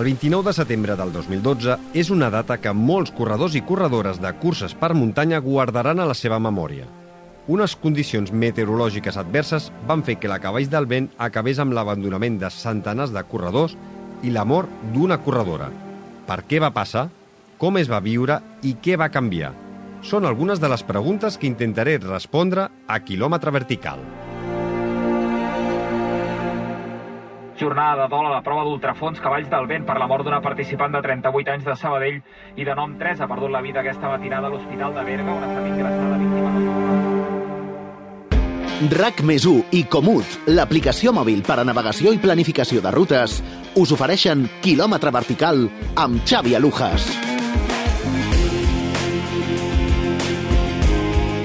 El 29 de setembre del 2012 és una data que molts corredors i corredores de curses per muntanya guardaran a la seva memòria. Unes condicions meteorològiques adverses van fer que la Cavalls del Vent acabés amb l'abandonament de centenars de corredors i la mort d'una corredora. Per què va passar? Com es va viure i què va canviar? Són algunes de les preguntes que intentaré respondre a quilòmetre vertical. Jornada de dol a la prova d'ultrafons Cavalls del Vent per la mort d'una participant de 38 anys de Sabadell i de nom 3 ha perdut la vida aquesta matinada a l'Hospital de Berga on ha estat ingressada víctima RAC més 1 i Comut, l'aplicació mòbil per a navegació i planificació de rutes, us ofereixen quilòmetre vertical amb Xavi Alujas.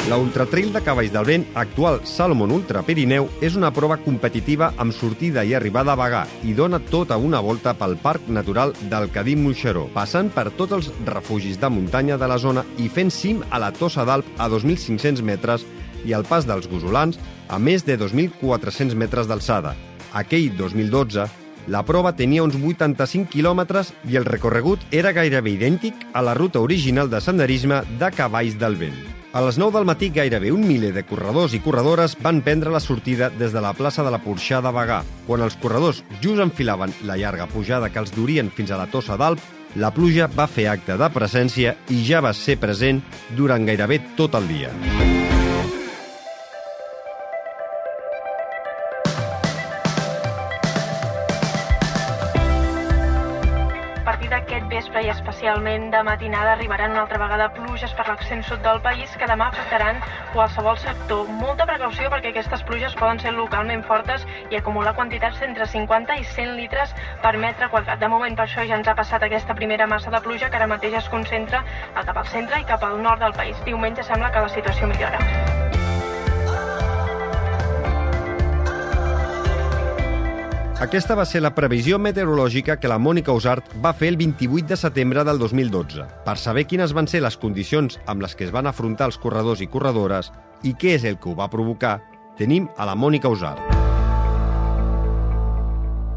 La Ultratrail de Cavalls del Vent, actual Salomon Ultra Pirineu, és una prova competitiva amb sortida i arribada a Bagà i dona tota una volta pel Parc Natural del Cadí Moixeró, passant per tots els refugis de muntanya de la zona i fent cim a la Tossa d'Alp a 2.500 metres i al Pas dels Gosolans a més de 2.400 metres d'alçada. Aquell 2012, la prova tenia uns 85 quilòmetres i el recorregut era gairebé idèntic a la ruta original de senderisme de Cavalls del Vent. A les 9 del matí, gairebé un miler de corredors i corredores van prendre la sortida des de la plaça de la Porxà de Bagà. Quan els corredors just enfilaven la llarga pujada que els durien fins a la Tossa d'Alp, la pluja va fer acte de presència i ja va ser present durant gairebé tot el dia. I especialment de matinada arribaran una altra vegada pluges per l'extrem sud del país que demà afectaran qualsevol sector. Molta precaució perquè aquestes pluges poden ser localment fortes i acumular quantitats entre 50 i 100 litres per metre quadrat. De moment per això ja ens ha passat aquesta primera massa de pluja que ara mateix es concentra cap al centre i cap al nord del país. Diumenge sembla que la situació millora. Aquesta va ser la previsió meteorològica que la Mònica Usart va fer el 28 de setembre del 2012 per saber quines van ser les condicions amb les que es van afrontar els corredors i corredores i què és el que ho va provocar, tenim a la Mònica Usart.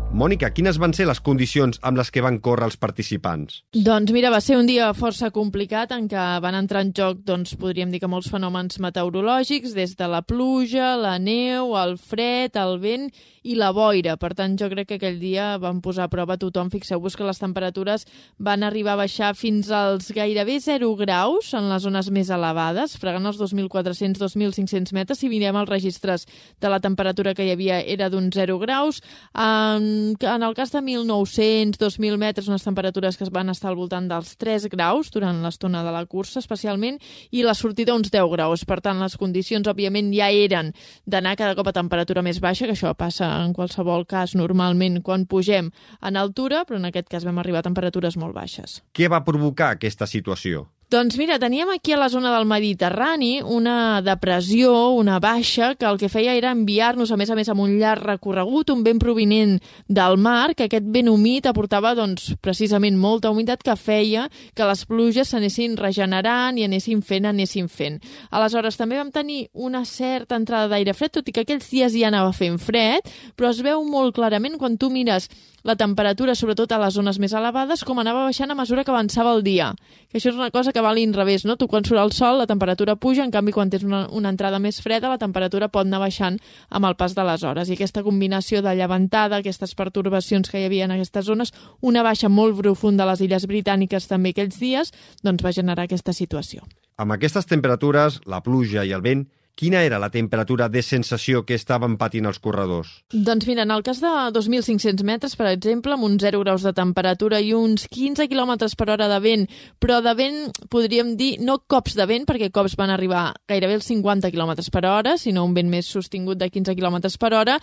Mònica, quines van ser les condicions amb les que van córrer els participants? Doncs mira, va ser un dia força complicat en què van entrar en joc, doncs podríem dir que molts fenòmens meteorològics, des de la pluja, la neu, el fred, el vent i la boira. Per tant, jo crec que aquell dia van posar a prova tothom. Fixeu-vos que les temperatures van arribar a baixar fins als gairebé 0 graus en les zones més elevades, fregant els 2.400-2.500 metres. Si mirem els registres de la temperatura que hi havia era d'uns 0 graus. En, en el cas de 1.900, 2.000 metres, unes temperatures que es van estar al voltant dels 3 graus durant l'estona de la cursa, especialment, i la sortida uns 10 graus. Per tant, les condicions, òbviament, ja eren d'anar cada cop a temperatura més baixa, que això passa en qualsevol cas normalment quan pugem en altura, però en aquest cas vam arribar a temperatures molt baixes. Què va provocar aquesta situació? Doncs mira, teníem aquí a la zona del Mediterrani una depressió, una baixa, que el que feia era enviar-nos, a més a més, amb un llarg recorregut, un vent provinent del mar, que aquest vent humit aportava, doncs, precisament molta humitat que feia que les pluges s'anessin regenerant i anessin fent, anessin fent. Aleshores, també vam tenir una certa entrada d'aire fred, tot i que aquells dies ja anava fent fred, però es veu molt clarament quan tu mires la temperatura, sobretot a les zones més elevades, com anava baixant a mesura que avançava el dia. Que això és una cosa que va a l'inrevés, no? Tu quan surt el sol la temperatura puja, en canvi quan tens una, una entrada més freda la temperatura pot anar baixant amb el pas de les hores. I aquesta combinació de llevantada, aquestes pertorbacions que hi havia en aquestes zones, una baixa molt profunda a les illes britàniques també aquells dies, doncs va generar aquesta situació. Amb aquestes temperatures, la pluja i el vent, Quina era la temperatura de sensació que estaven patint els corredors? Doncs mira, en el cas de 2.500 metres, per exemple, amb uns 0 graus de temperatura i uns 15 km per hora de vent, però de vent, podríem dir, no cops de vent, perquè cops van arribar gairebé als 50 km per hora, sinó un vent més sostingut de 15 km per hora,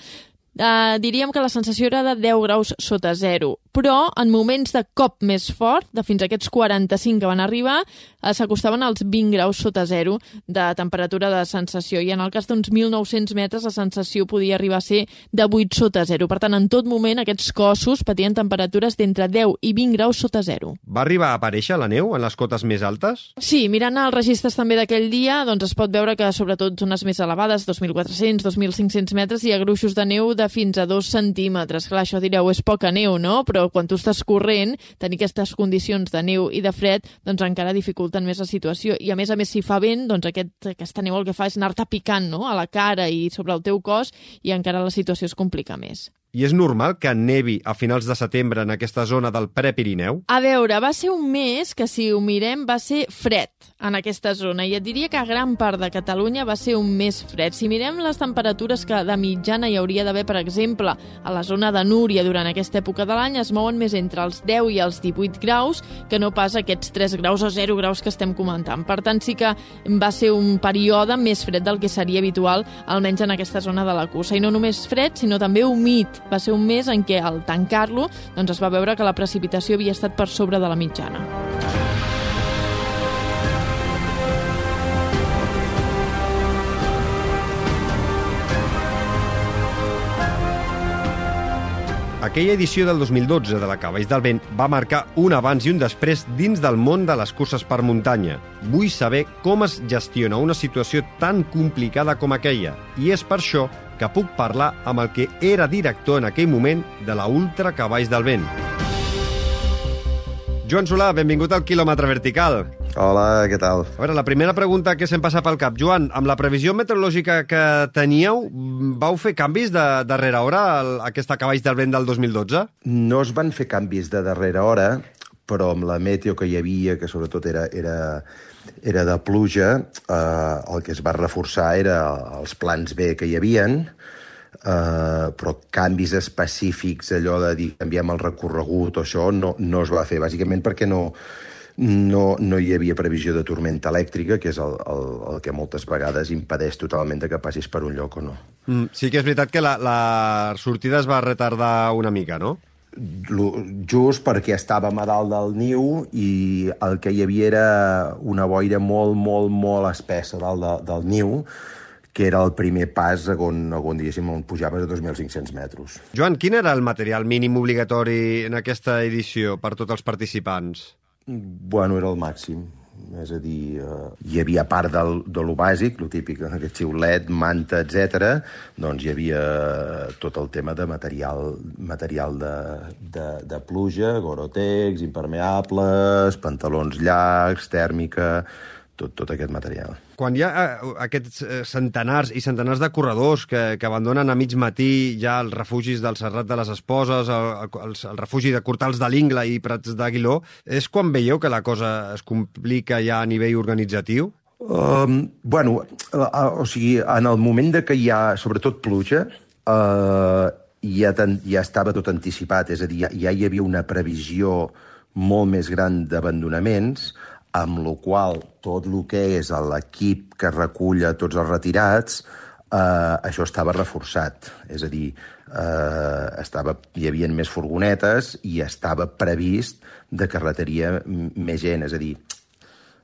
Uh, diríem que la sensació era de 10 graus sota zero, però en moments de cop més fort, de fins a aquests 45 que van arribar, uh, s'acostaven als 20 graus sota zero de temperatura de sensació, i en el cas d'uns 1.900 metres la sensació podia arribar a ser de 8 sota zero. Per tant, en tot moment aquests cossos patien temperatures d'entre 10 i 20 graus sota zero. Va arribar a aparèixer la neu en les cotes més altes? Sí, mirant els registres també d'aquell dia, doncs es pot veure que sobretot zones més elevades, 2.400, 2.500 metres, hi ha gruixos de neu de de fins a dos centímetres. Clar, això direu, és poca neu, no? Però quan tu estàs corrent, tenir aquestes condicions de neu i de fred, doncs encara dificulten més la situació. I a més a més, si fa vent, doncs aquest, aquesta neu el que fa és anar-te picant no? a la cara i sobre el teu cos i encara la situació es complica més. I és normal que nevi a finals de setembre en aquesta zona del Prepirineu? A veure, va ser un mes que, si ho mirem, va ser fred en aquesta zona i et diria que gran part de Catalunya va ser un mes fred. Si mirem les temperatures que de mitjana hi hauria d'haver, per exemple, a la zona de Núria durant aquesta època de l'any, es mouen més entre els 10 i els 18 graus que no pas aquests 3 graus o 0 graus que estem comentant. Per tant, sí que va ser un període més fred del que seria habitual, almenys en aquesta zona de la cursa. I no només fred, sinó també humit va ser un mes en què al tancar-lo doncs es va veure que la precipitació havia estat per sobre de la mitjana. Aquella edició del 2012 de la Cavalls del Vent va marcar un abans i un després dins del món de les curses per muntanya. Vull saber com es gestiona una situació tan complicada com aquella, i és per això que puc parlar amb el que era director en aquell moment de la Ultra Cavalls del Vent. Joan Solà, benvingut al quilòmetre vertical. Hola, què tal? A veure, la primera pregunta que se'm passa pel cap. Joan, amb la previsió meteorològica que teníeu, vau fer canvis de darrera hora a aquesta cavalls del vent del 2012? No es van fer canvis de darrera hora, però amb la meteo que hi havia, que sobretot era, era, era de pluja, eh, el que es va reforçar era els plans B que hi havien, eh, però canvis específics, allò de dir canviem el recorregut o això, no, no es va fer, bàsicament perquè no, no, no hi havia previsió de tormenta elèctrica, que és el, el, el que moltes vegades impedeix totalment que passis per un lloc o no. Mm, sí que és veritat que la, la sortida es va retardar una mica, no? Just perquè estàvem a dalt del niu i el que hi havia era una boira molt, molt, molt espessa dalt de, del niu que era el primer pas on, on diguéssim, on pujaves a 2.500 metres. Joan, quin era el material mínim obligatori en aquesta edició per tots els participants? Bueno, era el màxim. És a dir, eh, hi havia part del, de lo bàsic, lo típic, aquest xiulet, manta, etc. doncs hi havia tot el tema de material, material de, de, de pluja, gorotex, impermeables, pantalons llargs, tèrmica, tot, tot aquest material. Quan hi ha eh, aquests eh, centenars i centenars de corredors que, que abandonen a mig matí ja els refugis del Serrat de les Esposes, el, el, el refugi de Cortals de l'Ingla i Prats d'Aguiló, és quan veieu que la cosa es complica ja a nivell organitzatiu? Um, bueno, o sigui, en el moment de que hi ha, sobretot, pluja, uh, ja, ten, ja estava tot anticipat, és a dir, ja, ja hi havia una previsió molt més gran d'abandonaments, amb la qual tot el que és l'equip que recull a tots els retirats, eh, això estava reforçat. És a dir, eh, estava, hi havia més furgonetes i estava previst de que retaria més gent. És a dir,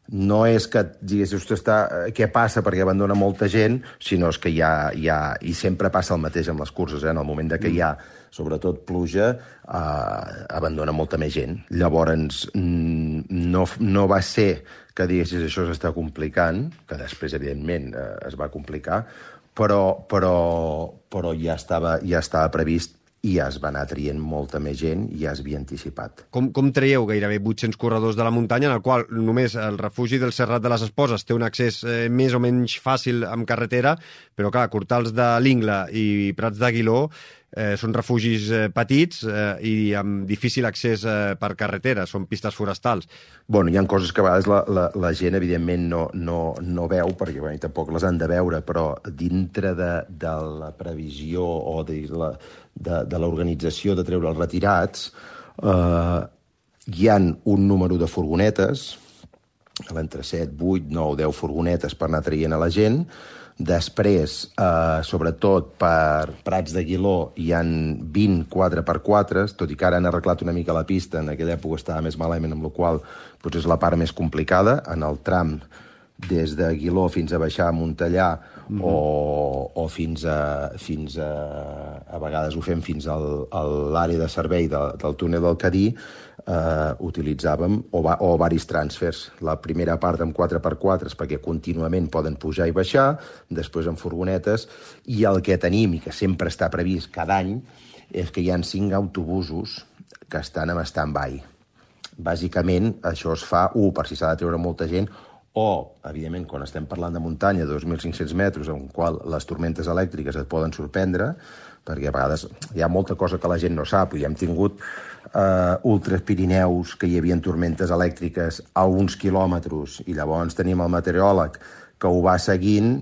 no és que digués, està, què passa perquè abandona molta gent, sinó és que hi ha, hi ha, i sempre passa el mateix amb les curses, eh? en el moment de que hi ha sobretot pluja, eh, abandona molta més gent. Llavors, mm, no, no va ser que diguessis això s'està complicant, que després, evidentment, eh, es va complicar, però, però, però ja, estava, ja estava previst i ja es va anar traient molta més gent i ja es havia anticipat. Com, com traieu gairebé 800 corredors de la muntanya, en el qual només el refugi del Serrat de les Esposes té un accés eh, més o menys fàcil amb carretera, però clar, Cortals de l'Ingla i Prats d'Aguiló eh, són refugis eh, petits eh, i amb difícil accés eh, per carretera, són pistes forestals. Bueno, hi ha coses que a vegades la, la, la gent, evidentment, no, no, no veu, perquè bueno, tampoc les han de veure, però dintre de, de la previsió o de la, de, de l'organització de treure els retirats, eh, hi han un número de furgonetes, entre 7, 8, 9, 10 furgonetes per anar traient a la gent, Després, eh, sobretot per Prats de Guiló, hi han 20 4x4, tot i que ara han arreglat una mica la pista, en aquella època estava més malament, amb la qual potser és la part més complicada, en el tram des de Guiló fins a baixar a Montellà mm -hmm. o, o fins a, fins a... A vegades ho fem fins al, a l'àrea de servei de, del túnel del Cadí, eh, utilitzàvem o, va, o varis transfers. La primera part amb 4x4 perquè contínuament poden pujar i baixar, després amb furgonetes, i el que tenim, i que sempre està previst cada any, és que hi han cinc autobusos que estan en stand-by. Bàsicament, això es fa, un, per si s'ha de treure molta gent, o, evidentment, quan estem parlant de muntanya de 2.500 metres, en qual les tormentes elèctriques et poden sorprendre, perquè a vegades hi ha molta cosa que la gent no sap, i hem tingut eh, ultres Pirineus, que hi havia tormentes elèctriques a uns quilòmetres, i llavors tenim el meteoròleg que ho va seguint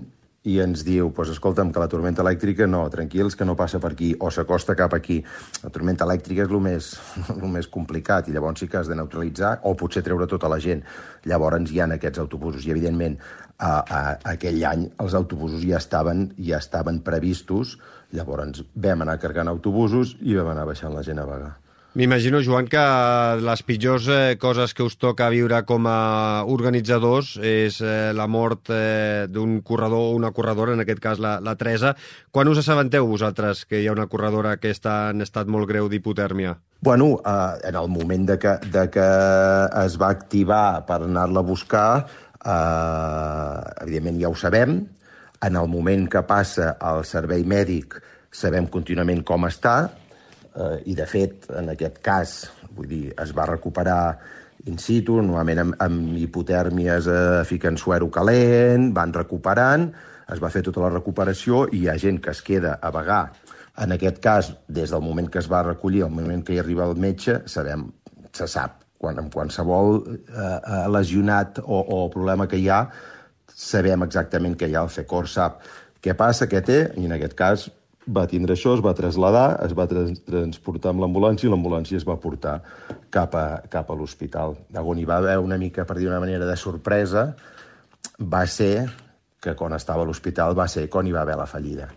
i ens diu, pues, escolta'm, que la tormenta elèctrica no, tranquils, que no passa per aquí, o s'acosta cap aquí. La tormenta elèctrica és el més, el més complicat, i llavors sí que has de neutralitzar, o potser treure tota la gent. Llavors hi ha aquests autobusos, i evidentment a, a, aquell any els autobusos ja estaven, ja estaven previstos, llavors vam anar carregant autobusos i vam anar baixant la gent a vagar. M'imagino, Joan, que les pitjors eh, coses que us toca viure com a organitzadors és eh, la mort eh, d'un corredor o una corredora, en aquest cas la, la Teresa. Quan us assabenteu vosaltres que hi ha una corredora que està en estat molt greu d'hipotèrmia? Bueno, eh, en el moment de que, de que es va activar per anar-la a buscar, eh, evidentment ja ho sabem, en el moment que passa el servei mèdic sabem contínuament com està, eh, i de fet, en aquest cas, vull dir, es va recuperar in situ, normalment amb, amb hipotèrmies eh, fiquen suero calent, van recuperant, es va fer tota la recuperació i hi ha gent que es queda a vagar. En aquest cas, des del moment que es va recollir, al moment que hi arriba el metge, sabem, se sap, quan, amb qualsevol eh, eh, lesionat o, o problema que hi ha, sabem exactament què hi ha, el FECOR sap què passa, què té, i en aquest cas va tindre això, es va traslladar, es va trans transportar amb l'ambulància i l'ambulància es va portar cap a, cap a l'hospital. On hi va haver una mica, per dir una manera, de sorpresa, va ser que quan estava a l'hospital va ser quan hi va haver la fallida.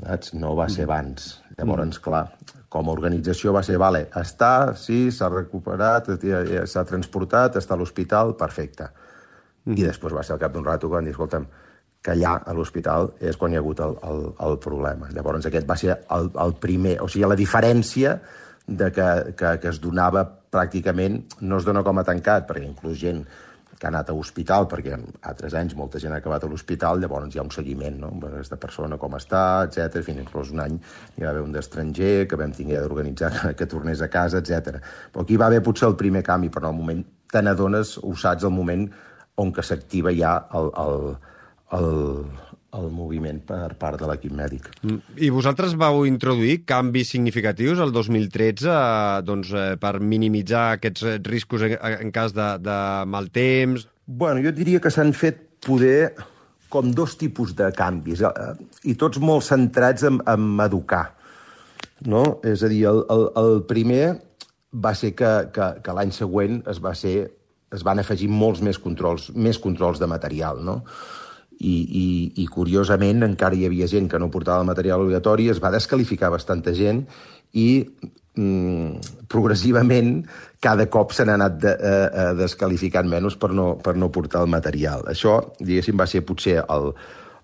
Saps? No va ser abans. Llavors, mm. clar, com a organització va ser, vale, està, sí, s'ha recuperat, s'ha transportat, està a l'hospital, perfecte. Mm. I després va ser al cap d'un rato quan dir, escolta'm, que allà a l'hospital és quan hi ha hagut el, el, el problema. Llavors aquest va ser el, el primer... O sigui, la diferència de que, que, que es donava pràcticament no es dona com a tancat, perquè inclús gent que ha anat a l'hospital, perquè altres anys molta gent ha acabat a l'hospital, llavors hi ha un seguiment, no? Aquesta persona com està, etc. Fins inclús un any hi va haver un d'estranger que vam tinguer d'organitzar que tornés a casa, etc. Però aquí va haver potser el primer canvi, però en el moment te n'adones, ho saps, el moment on que s'activa ja el, el, el, el moviment per part de l'equip mèdic. I vosaltres vau introduir canvis significatius el 2013 eh, doncs, eh, per minimitzar aquests riscos en, en cas de, de mal temps? Bueno, jo diria que s'han fet poder com dos tipus de canvis, eh, i tots molt centrats en, en educar. No? És a dir, el, el, el primer va ser que, que, que l'any següent es, va ser, es van afegir molts més controls, més controls de material, no? I, i, i curiosament encara hi havia gent que no portava el material obligatori, es va descalificar bastanta gent i mm, progressivament cada cop se n'ha anat de, eh, eh, descalificant menys per no, per no portar el material. Això, diguéssim, va ser potser el,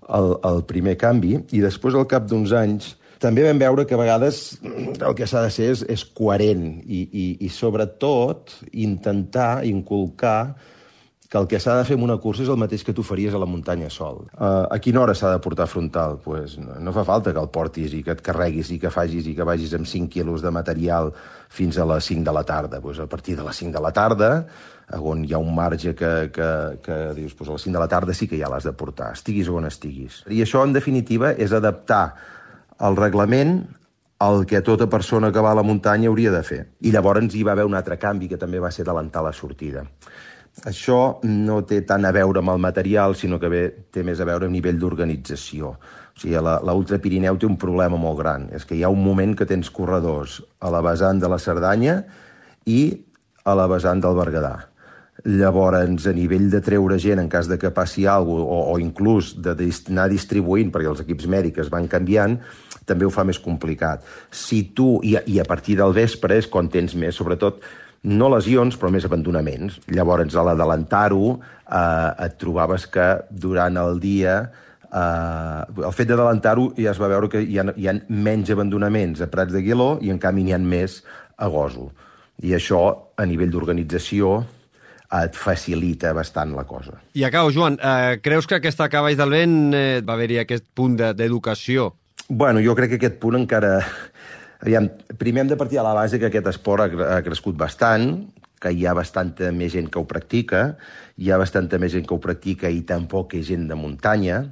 el, el primer canvi i després, al cap d'uns anys, també vam veure que a vegades el que s'ha de ser és, és coherent i, i, i sobretot intentar inculcar que el que s'ha de fer en una cursa és el mateix que tu faries a la muntanya sol. Uh, a quina hora s'ha de portar frontal? Pues no, no fa falta que el portis i que et carreguis i que facis i que vagis amb 5 quilos de material fins a les 5 de la tarda. Pues a partir de les 5 de la tarda, on hi ha un marge que, que, que dius, pues a les 5 de la tarda sí que ja l'has de portar, estiguis on estiguis. I això, en definitiva, és adaptar el reglament el que tota persona que va a la muntanya hauria de fer. I llavors hi va haver un altre canvi que també va ser adelantar la sortida. Això no té tant a veure amb el material, sinó que bé, té més a veure amb nivell d'organització. O sigui, la, la Ultra Pirineu té un problema molt gran. És que hi ha un moment que tens corredors a la vessant de la Cerdanya i a la vessant del Berguedà. Llavors, a nivell de treure gent en cas de que passi alguna cosa, o, o inclús de anar distribuint, perquè els equips mèdics van canviant, també ho fa més complicat. Si tu, i a, i a partir del vespre és quan tens més, sobretot no lesions, però més abandonaments. Llavors, a l'adelantar-ho, eh, et trobaves que durant el dia eh, el fet d'adelantar-ho ja es va veure que hi ha, hi ha menys abandonaments a Prats de Guiló i en canvi n'hi ha més a Goso. I això, a nivell d'organització, et facilita bastant la cosa. I acabo, Joan, eh, creus que aquesta Cavalls del Vent eh, va haver-hi aquest punt d'educació? Bueno, jo crec que aquest punt encara... Aviam, primer hem de partir a la base que aquest esport ha, ha crescut bastant, que hi ha bastanta més gent que ho practica, hi ha bastanta més gent que ho practica i tampoc és gent de muntanya,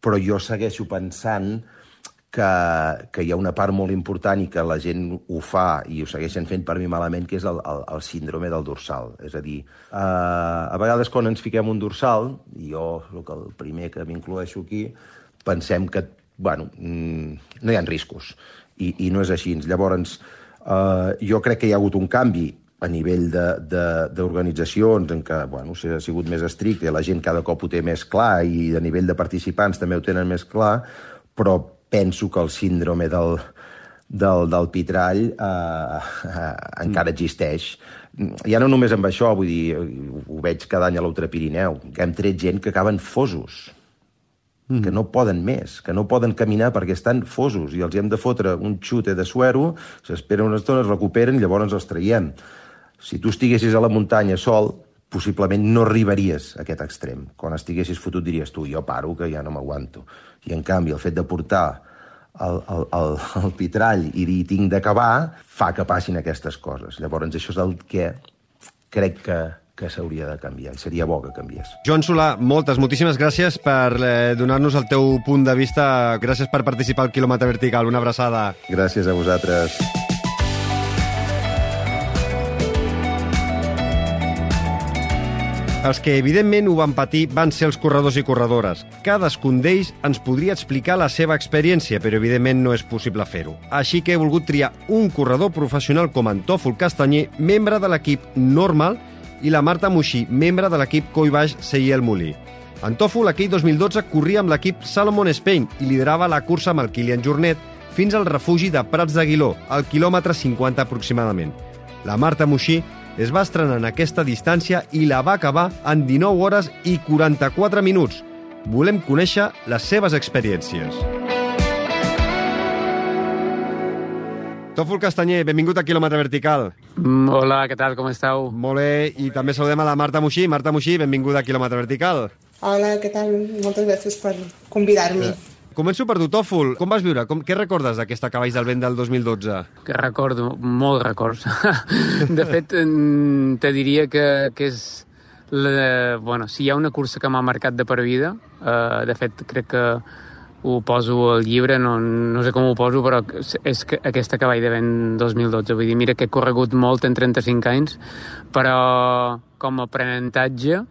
però jo segueixo pensant que, que hi ha una part molt important i que la gent ho fa i ho segueixen fent per mi malament, que és el, el, el síndrome del dorsal. És a dir, eh, a vegades quan ens fiquem un dorsal, i jo soc el primer que m'incloeixo aquí, pensem que, bueno, mm, no hi ha riscos. I, I no és així. Llavors, eh, jo crec que hi ha hagut un canvi a nivell d'organitzacions en què bueno, ha sigut més estricte, la gent cada cop ho té més clar i a nivell de participants també ho tenen més clar, però penso que el síndrome del, del, del pitrall eh, eh, encara existeix. Ja no només amb això, vull dir, ho veig cada any a l'Ultra Pirineu, que hem tret gent que acaben fosos, mm. que no poden més, que no poden caminar perquè estan fosos i els hem de fotre un xute de suero, s'esperen una estona, es recuperen i llavors els traiem. Si tu estiguessis a la muntanya sol, possiblement no arribaries a aquest extrem. Quan estiguessis fotut diries tu, jo paro, que ja no m'aguanto. I en canvi el fet de portar el, el, el, el pitrall i dir tinc d'acabar, fa que passin aquestes coses. Llavors això és el que crec que, que s'hauria de canviar, i seria bo que canviés. Joan Solà, moltes, moltíssimes gràcies per eh, donar-nos el teu punt de vista. Gràcies per participar al quilòmetre vertical. Una abraçada. Gràcies a vosaltres. Els que evidentment ho van patir van ser els corredors i corredores. Cadascun d'ells ens podria explicar la seva experiència, però evidentment no és possible fer-ho. Així que he volgut triar un corredor professional com Antòfol Castanyer, membre de l'equip Normal, i la Marta Muixí, membre de l'equip Coi Baix Seiel Molí. Antòfol aquell 2012 corria amb l'equip Salomon Spain i liderava la cursa amb el Kilian Jornet fins al refugi de Prats d'Aguiló, al quilòmetre 50 aproximadament. La Marta Muixí es va estrenar en aquesta distància i la va acabar en 19 hores i 44 minuts. Volem conèixer les seves experiències. Tòfol Castanyer, benvingut a Quilòmetre Vertical. Mm, hola, què tal, com esteu? Molt bé, i també saludem a la Marta Muixí. Marta Muixí, benvinguda a Quilòmetre Vertical. Hola, què tal? Moltes gràcies per convidar-me. Eh. Començo per tu, Tòfol. Com vas viure? Com, què recordes d'aquesta Cavalls del Vent del 2012? Que recordo, molts records. de fet, te diria que, que és... La, bueno, si hi ha una cursa que m'ha marcat de per vida, eh, de fet, crec que ho poso al llibre, no, no sé com ho poso, però és que aquesta Cavall de Vent 2012. Vull dir, mira que he corregut molt en 35 anys, però com a aprenentatge,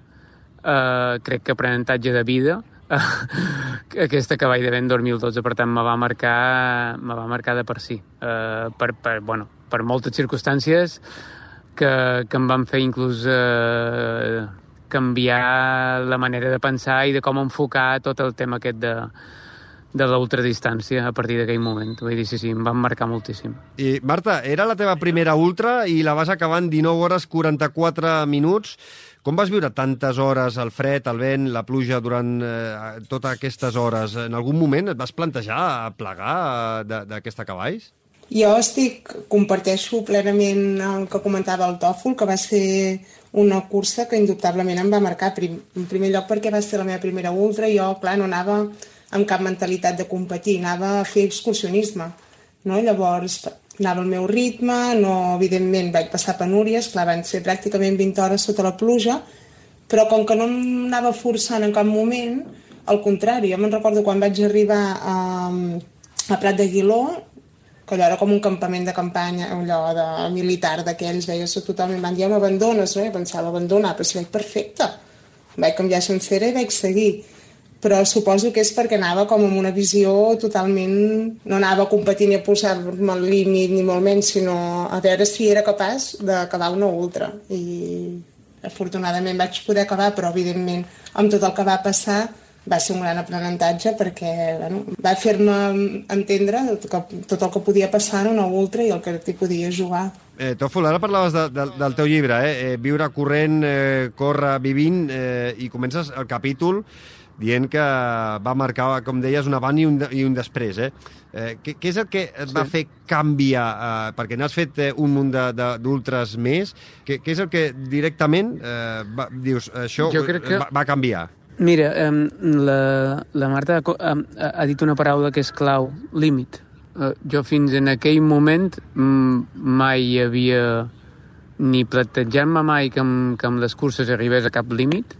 eh, crec que aprenentatge de vida, aquesta cavall de vent 2012, per tant, me va marcar, me va marcar de per si. Uh, per, per, bueno, per moltes circumstàncies que, que em van fer inclús uh, canviar la manera de pensar i de com enfocar tot el tema aquest de, de l'ultradistància a partir d'aquell moment. Vull dir, sí, sí, em van marcar moltíssim. I, Marta, era la teva primera ultra i la vas acabar en 19 hores 44 minuts. Com vas viure tantes hores, el fred, el vent, la pluja durant eh, totes aquestes hores? En algun moment et vas plantejar plegar d'aquesta cavalls? Jo estic, comparteixo plenament el que comentava el Tòfol, que va ser una cursa que indubtablement em va marcar. Prim, en primer lloc perquè va ser la meva primera ultra i jo, clar, no anava amb cap mentalitat de competir, anava a fer excursionisme. No? Llavors, anava al meu ritme, no, evidentment vaig passar penúries, clar, van ser pràcticament 20 hores sota la pluja, però com que no anava forçant en cap moment, al contrari, jo me'n recordo quan vaig arribar a, a Prat de Guiló, que allò era com un campament de campanya, allò de militar d'aquells, veies totalment, van dir, m'abandones, no? I pensava, abandonar, però si vaig perfecte. Vaig canviar sencera i vaig seguir però suposo que és perquè anava com amb una visió totalment... no anava a competir ni a posar-me al límit ni molt menys, sinó a veure si era capaç d'acabar una ultra. I afortunadament vaig poder acabar, però evidentment amb tot el que va passar va ser un gran aprenentatge perquè bueno, va fer-me entendre tot el que podia passar en una ultra i el que t'hi podia jugar. Eh, Tòfol, ara parlaves de, de, del teu llibre, eh? eh Viure corrent, eh, córrer, vivint, eh, i comences el capítol dient que va marcar, com deies, un avant i un, de, i un després. Eh? Eh, què, què és el que et sí. va fer canviar? Eh, perquè n'has fet eh, un munt d'ultres més. Què, què és el que directament eh, va, dius, això que... va, va canviar? Mira, eh, la, la Marta ha, ha dit una paraula que és clau, límit. Eh, jo fins en aquell moment mai havia ni plantejar-me mai que amb, que amb les curses arribés a cap límit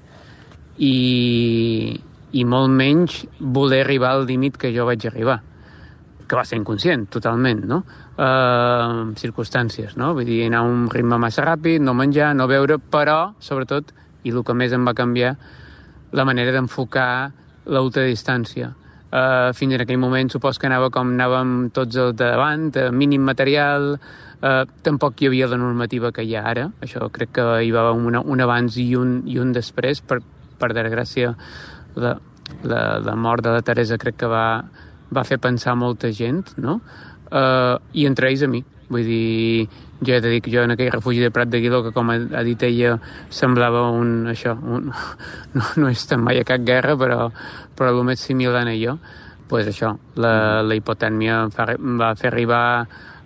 i, i molt menys voler arribar al límit que jo vaig arribar que va ser inconscient, totalment, no? Uh, circumstàncies, no? Vull dir, anar a un ritme massa ràpid, no menjar, no beure, però, sobretot, i el que més em va canviar, la manera d'enfocar l'ultradistància. Uh, fins en aquell moment supos que anava com anàvem tots al de davant, uh, mínim material, uh, tampoc hi havia la normativa que hi ha ara, això crec que hi va un, un abans i un, i un després, per, per desgràcia la, la, la mort de la Teresa crec que va, va fer pensar molta gent, no? Uh, I entre ells a mi. Vull dir, jo he de dir que jo en aquell refugi de Prat de Guiló, que com ha dit ella, semblava un, això, un, no, no he estat mai a cap guerra, però, però el més similar a jo, pues això, la, la hipotèrmia em, fa, em va fer arribar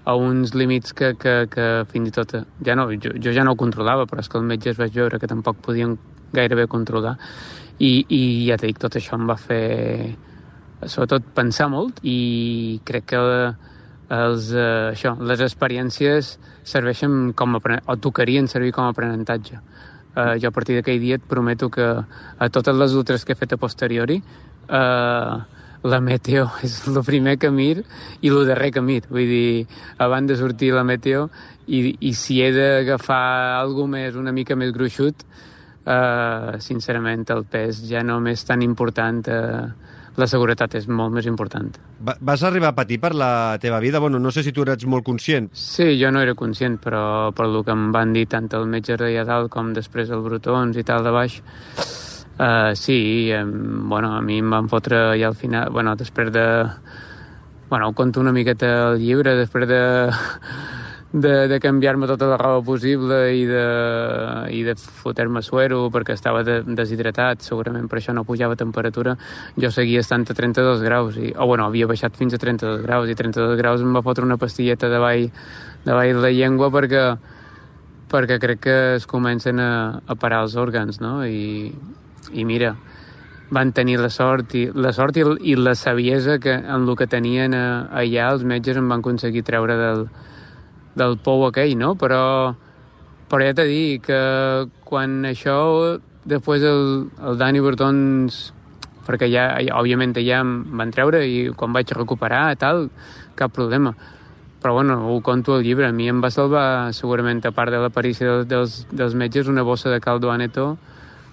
a uns límits que, que, que fins i tot ja no, jo, jo ja no ho controlava, però és que el metge es va veure que tampoc podien gairebé controlar i, i ja t'he dit, tot això em va fer sobretot pensar molt i crec que els, eh, això, les experiències serveixen com a o tocarien servir com a aprenentatge. Eh, jo a partir d'aquell dia et prometo que a totes les altres que he fet a posteriori eh, la meteo és el primer que mir i el darrer que mir. Vull dir, abans de sortir la meteo i, i si he d'agafar alguna més, una mica més gruixut, eh, sincerament el pes ja no és tan important eh, la seguretat és molt més important. Va, vas arribar a patir per la teva vida? Bueno, no sé si tu eres molt conscient. Sí, jo no era conscient, però per el que em van dir tant el metge de dalt com després el Brutons i tal de baix, uh, sí, um, bueno, a mi em van fotre ja al final, bueno, després de... Bueno, ho conto una miqueta al llibre, després de de, de canviar-me tota la roba possible i de, i de fotre-me suero perquè estava de, deshidratat, segurament per això no pujava temperatura, jo seguia estant a 32 graus, i, o bueno, havia baixat fins a 32 graus, i 32 graus em va fotre una pastilleta de ball de, ball de la llengua perquè, perquè crec que es comencen a, a parar els òrgans, no? I, i mira, van tenir la sort i la sort i, i la saviesa que en el que tenien allà els metges em van aconseguir treure del, del pou aquell, no? Però, però ja t'he dit que quan això, després el, el Dani Bertons, perquè ja, òbviament ja em van treure i quan vaig recuperar tal, cap problema. Però bueno, ho conto al llibre. A mi em va salvar, segurament, a part de l'aparició dels, dels metges, una bossa de caldo aneto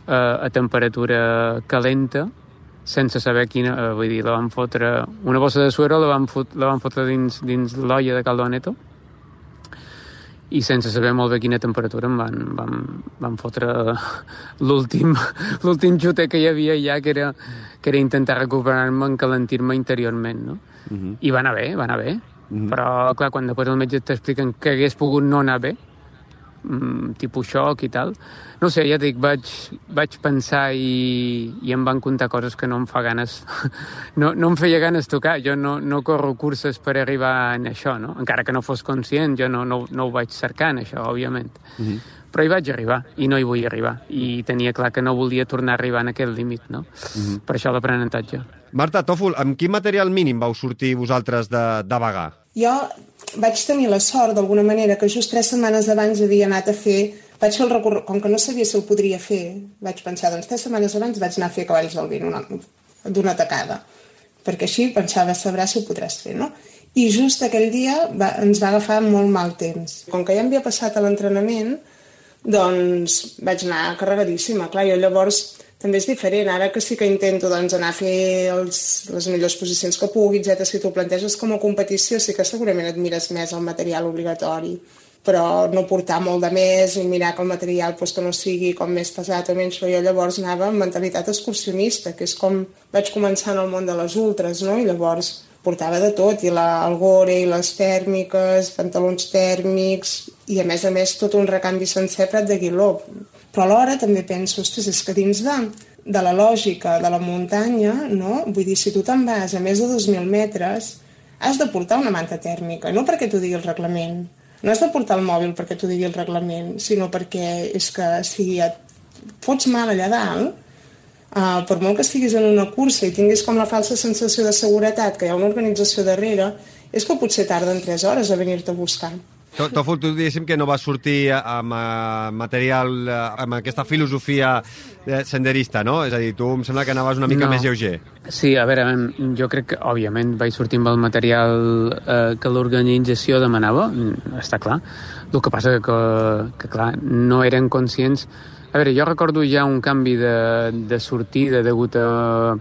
eh, a temperatura calenta, sense saber quina... Eh, vull dir, la van fotre... Una bossa de suero la van, fot, la van fotre dins, dins l'olla de caldo aneto, i sense saber molt bé quina temperatura em van, van, van fotre l'últim l'últim xute que hi havia ja, que era, que era intentar recuperar-me, encalentir-me interiorment, no? Uh mhm. -huh. I va anar bé, va anar bé. Uh mhm. -huh. Però, clar, quan després el metge t'expliquen que hagués pogut no anar bé, mm, tipus xoc i tal. No sé, ja dic, vaig, vaig pensar i, i em van contar coses que no em fa ganes... No, no em feia ganes tocar. Jo no, no corro curses per arribar en això, no? Encara que no fos conscient, jo no, no, no ho vaig cercar en això, òbviament. Mm -hmm. Però hi vaig arribar, i no hi vull arribar. I tenia clar que no volia tornar a arribar en aquest límit, no? Mm -hmm. Per això l'aprenentatge. Marta, Tòfol, amb quin material mínim vau sortir vosaltres de, de vagar? Jo vaig tenir la sort, d'alguna manera, que just tres setmanes abans havia anat a fer... Vaig fer el recorregut, com que no sabia si el podria fer, vaig pensar, doncs tres setmanes abans vaig anar a fer cavalls del vent d'una tacada, perquè així pensava, sabrà si ho podràs fer, no? I just aquell dia va, ens va agafar molt mal temps. Com que ja havia passat a l'entrenament, doncs vaig anar carregadíssima. Clar, jo llavors també és diferent. Ara que sí que intento doncs, anar a fer els, les millors posicions que pugui, etc. Si t'ho planteges com a competició, sí que segurament et mires més el material obligatori, però no portar molt de més i mirar que el material pues, que no sigui com més pesat o menys. Jo llavors anava amb mentalitat excursionista, que és com vaig començar en el món de les ultres, no? i llavors portava de tot, i la, el gore, i les tèrmiques, pantalons tèrmics, i a més a més tot un recanvi sencer Prat de Guiló. Però alhora també penso, ostres, és que dins de, de la lògica de la muntanya, no? vull dir, si tu te'n vas a més de 2.000 metres, has de portar una manta tèrmica, no perquè t'ho digui el reglament, no has de portar el mòbil perquè t'ho digui el reglament, sinó perquè és que si et fots mal allà dalt, uh, per molt que estiguis en una cursa i tinguis com la falsa sensació de seguretat que hi ha una organització darrere, és que potser tarden 3 hores a venir-te a buscar. Tòfol, tu diguéssim que no va sortir amb uh, material, uh, amb aquesta filosofia uh, senderista, no? És a dir, tu em sembla que anaves una mica No. més lleuger. Sí, a veure, jo crec que, òbviament, vaig sortir amb el material eh, que l'organització demanava, mm, està clar. El que passa que, que, clar, no eren conscients... A veure, jo recordo ja un canvi de, de sortida degut a,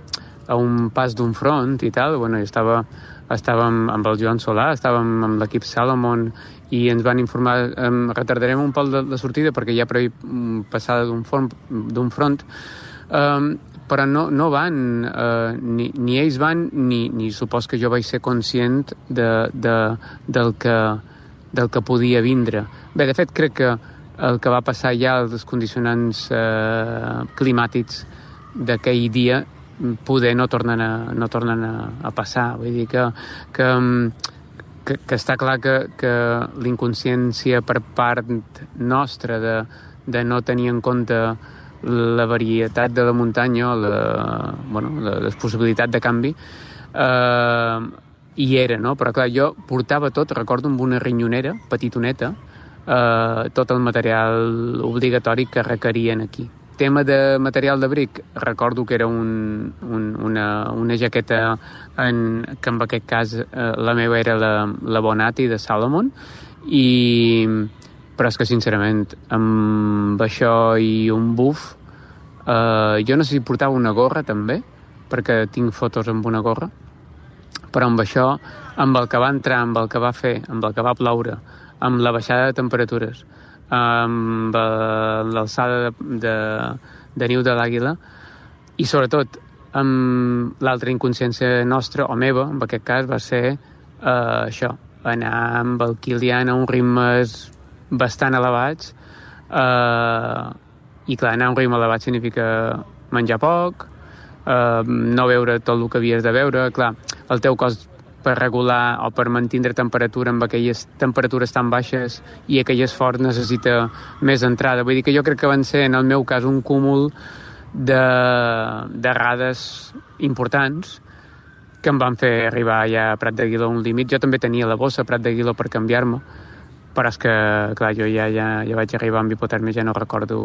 a un pas d'un front i tal. Bueno, jo estava, estàvem amb el Joan Solà, estàvem amb l'equip Salomon i ens van informar, em, retardarem un pol de la sortida perquè hi ha previ mm, passada d'un front, d'un front Um, però no, no van, uh, ni, ni ells van, ni, ni supos que jo vaig ser conscient de, de, del, que, del que podia vindre. Bé, de fet, crec que el que va passar ja, els condicionants uh, climàtics d'aquell dia, poder no tornen a, no tornen a, a passar. Vull dir que, que, que, que està clar que, que l'inconsciència per part nostra de, de no tenir en compte la varietat de la muntanya, la, bueno, la, les possibilitats de canvi, eh, hi era, no? Però clar, jo portava tot, recordo, amb una rinyonera petitoneta, eh, tot el material obligatori que requerien aquí. Tema de material d'abric, recordo que era un, un, una, una jaqueta en, que en aquest cas eh, la meva era la, la Bonati de Salomon. I però és que sincerament amb això i un buf eh, jo no sé si portava una gorra també perquè tinc fotos amb una gorra però amb això, amb el que va entrar, amb el que va fer, amb el que va ploure, amb la baixada de temperatures, amb l'alçada de, de, de niu de l'àguila. I sobretot amb l'altra inconsciència nostra, o meva, en aquest cas, va ser eh, això, anar amb el Kilian a uns ritmes bastant elevats. Eh, i clar, anar a un ritme elevat significa menjar poc, eh, no veure tot el que havies de veure, clar, el teu cos per regular o per mantenir temperatura amb aquelles temperatures tan baixes i aquell esforç necessita més entrada. Vull dir que jo crec que van ser, en el meu cas, un cúmul de, d'errades importants que em van fer arribar ja a Prat de Guiló un límit. Jo també tenia la bossa a Prat de Guiló per canviar-me, però és que, clar, jo ja, ja, ja vaig arribar amb hipotèrmia, ja no recordo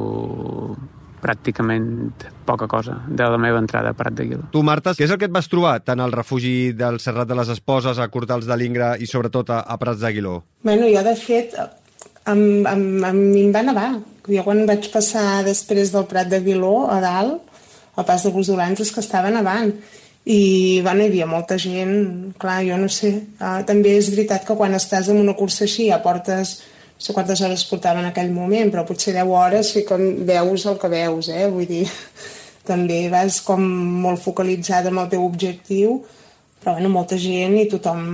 pràcticament poca cosa de la meva entrada a Prat de Guiló. Tu, Marta, què és el que et vas trobar tant al refugi del Serrat de les Esposes, a Cortals de l'Ingra i sobretot a, a Prats d'Aguiló? Bueno, jo, de fet, em, em, em, em va nevar. Jo quan vaig passar després del Prat de Viló a dalt, al pas de Busolans, és que estava nevant. I, bueno, hi havia molta gent, clar, jo no sé. Uh, també és veritat que quan estàs en una cursa així ja portes no sé quantes hores portava en aquell moment, però potser 10 hores sí que veus el que veus, eh? Vull dir, també vas com molt focalitzada amb el teu objectiu, però bueno, molta gent i tothom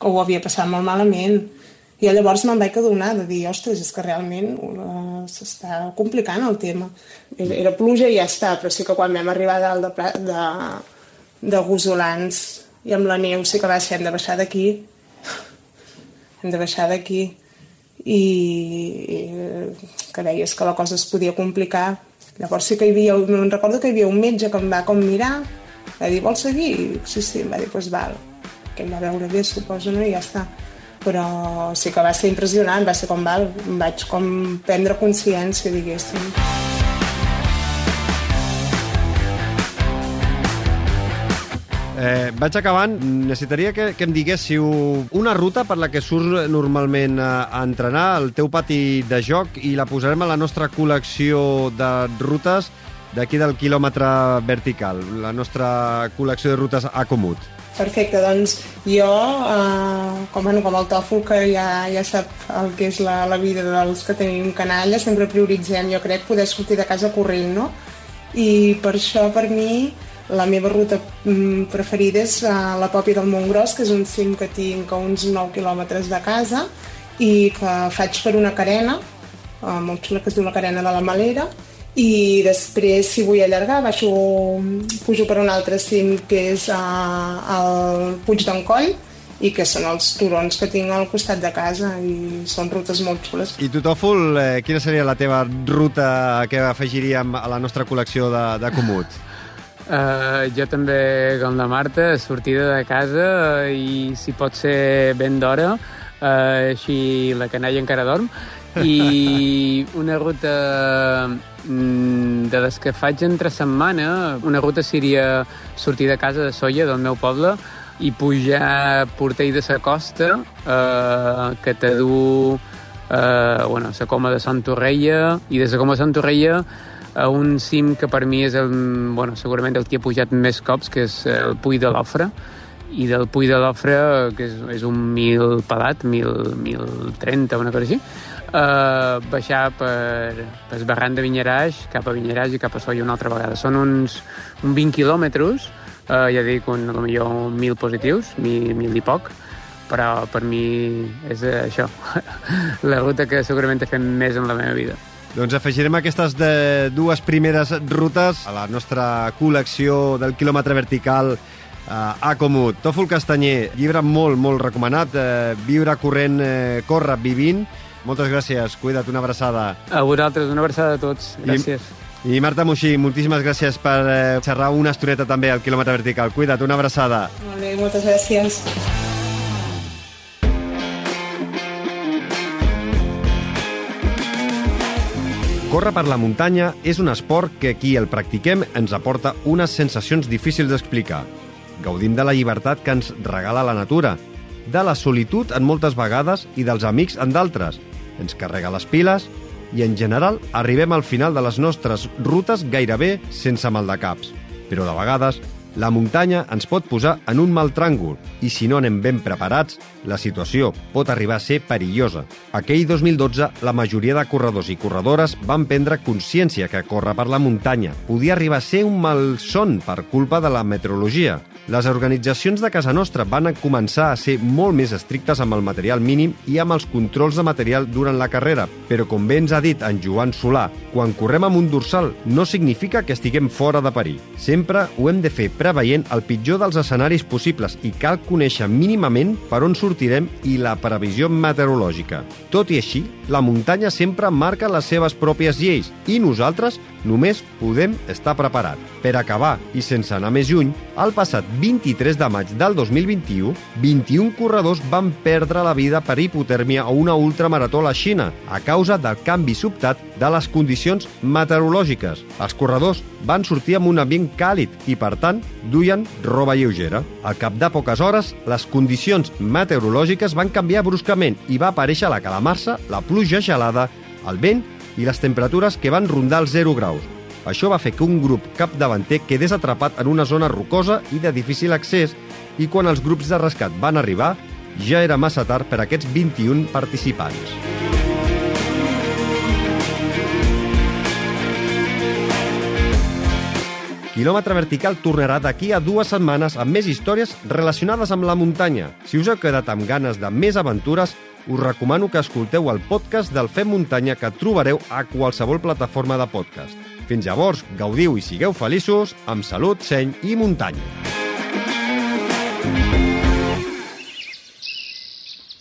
ho havia passat molt malament. I llavors me'n vaig adonar de dir, ostres, és que realment uh, s'està complicant el tema. Era, era pluja i ja està, però sí que quan vam arribar a dalt de, de, de Gosolans i amb la neu sí que va ser, hem de baixar d'aquí. Hem de baixar d'aquí. I, i que veies que la cosa es podia complicar. Llavors sí que hi havia, me'n recordo que hi havia un metge que em va com mirar, va dir, vols seguir? I, sí, sí, em va dir, doncs pues val. Que em va veure bé, suposo, no? I ja està. Però sí que va ser impressionant, va ser com val, em vaig com prendre consciència, diguéssim. Eh, vaig acabant. Necessitaria que, que em diguéssiu una ruta per la que surts normalment a, a entrenar, al teu pati de joc, i la posarem a la nostra col·lecció de rutes d'aquí del quilòmetre vertical, la nostra col·lecció de rutes a Comut. Perfecte, doncs jo, eh, com, bueno, com el tòfol que ja, ja sap el que és la, la vida dels que tenim canalla, sempre prioritzem, jo crec, poder sortir de casa corrent, no? I per això, per mi, La meva ruta mm, preferida és uh, la Pòpia del Montgròs, que és un cim que tinc a uns 9 quilòmetres de casa i que faig per una carena, uh, molt xula, que es diu la carena de la Malera, i després, si vull allargar, baixo, pujo per un altre cim que és uh, el Puig d'en Coll, i que són els turons que tinc al costat de casa i són rutes molt xules. I tu, Tòfol, eh, quina seria la teva ruta que afegiríem a la nostra col·lecció de, de Comut? Uh, jo també, com la Marta, sortida de casa i si pot ser ben d'hora, uh, així la canalla encara dorm, i una ruta mm, de les que faig entre setmana, una ruta seria sortir de casa de Solla, del meu poble, i pujar a Portell de la Costa, eh, que te du eh, bueno, la coma de Sant Torreia, i des de coma de Sant Torreia a un cim que per mi és el, bueno, segurament el que he pujat més cops, que és el Puig de l'Ofre, i del Puig de l'Ofre, que és, és un mil pelat, mil, mil trenta, una cosa així, uh, baixar per, per Barran de Vinyeraix, cap a Vinyeraix i cap a Solla una altra vegada. Són uns, uns 20 quilòmetres, uh, ja dic, un, millor mil positius, mil, mil i poc, però per mi és això, la ruta que segurament he fet més en la meva vida. Doncs afegirem aquestes de dues primeres rutes a la nostra col·lecció del quilòmetre vertical eh, a Comut. Tòfol Castanyer, llibre molt, molt recomanat. Eh, viure corrent, eh, córrer vivint. Moltes gràcies, cuida't, una abraçada. A vosaltres, una abraçada a tots. Gràcies. I, i Marta Moixí, moltíssimes gràcies per eh, xerrar una estoneta també al quilòmetre vertical. Cuida't, una abraçada. Molt bé, moltes gràcies. Córrer per la muntanya és un esport que qui el practiquem ens aporta unes sensacions difícils d'explicar. Gaudim de la llibertat que ens regala la natura, de la solitud en moltes vegades i dels amics en d'altres. Ens carrega les piles i, en general, arribem al final de les nostres rutes gairebé sense mal de caps. Però, de vegades, la muntanya ens pot posar en un mal tràngol i si no anem ben preparats, la situació pot arribar a ser perillosa. Aquell 2012, la majoria de corredors i corredores van prendre consciència que córrer per la muntanya podia arribar a ser un malson per culpa de la meteorologia. Les organitzacions de casa nostra van començar a ser molt més estrictes amb el material mínim i amb els controls de material durant la carrera, però com bé ens ha dit en Joan Solà, quan correm amb un dorsal no significa que estiguem fora de perill. Sempre ho hem de fer preveient el pitjor dels escenaris possibles i cal conèixer mínimament per on sortirem i la previsió meteorològica. Tot i així, la muntanya sempre marca les seves pròpies lleis i nosaltres només podem estar preparats. Per acabar, i sense anar més lluny, el passat 23 de maig del 2021, 21 corredors van perdre la vida per hipotèrmia a una ultramarató a la Xina a causa del canvi sobtat de les condicions meteorològiques. Els corredors van sortir amb un ambient càlid i, per tant, duien roba lleugera. Al cap de poques hores, les condicions meteorològiques van canviar bruscament i va aparèixer la calamarsa, la pluja gelada, el vent i les temperatures que van rondar els 0 graus. Això va fer que un grup capdavanter quedés atrapat en una zona rocosa i de difícil accés i quan els grups de rescat van arribar, ja era massa tard per a aquests 21 participants. Quilòmetre Vertical tornarà d'aquí a dues setmanes amb més històries relacionades amb la muntanya. Si us heu quedat amb ganes de més aventures, us recomano que escolteu el podcast del Fem Muntanya que trobareu a qualsevol plataforma de podcast. Fins llavors, gaudiu i sigueu feliços amb salut, seny i muntanya.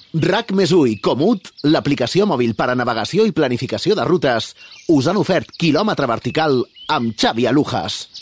RAC més i Comut, l'aplicació mòbil per a navegació i planificació de rutes, us han ofert quilòmetre vertical amb Xavi Alujas.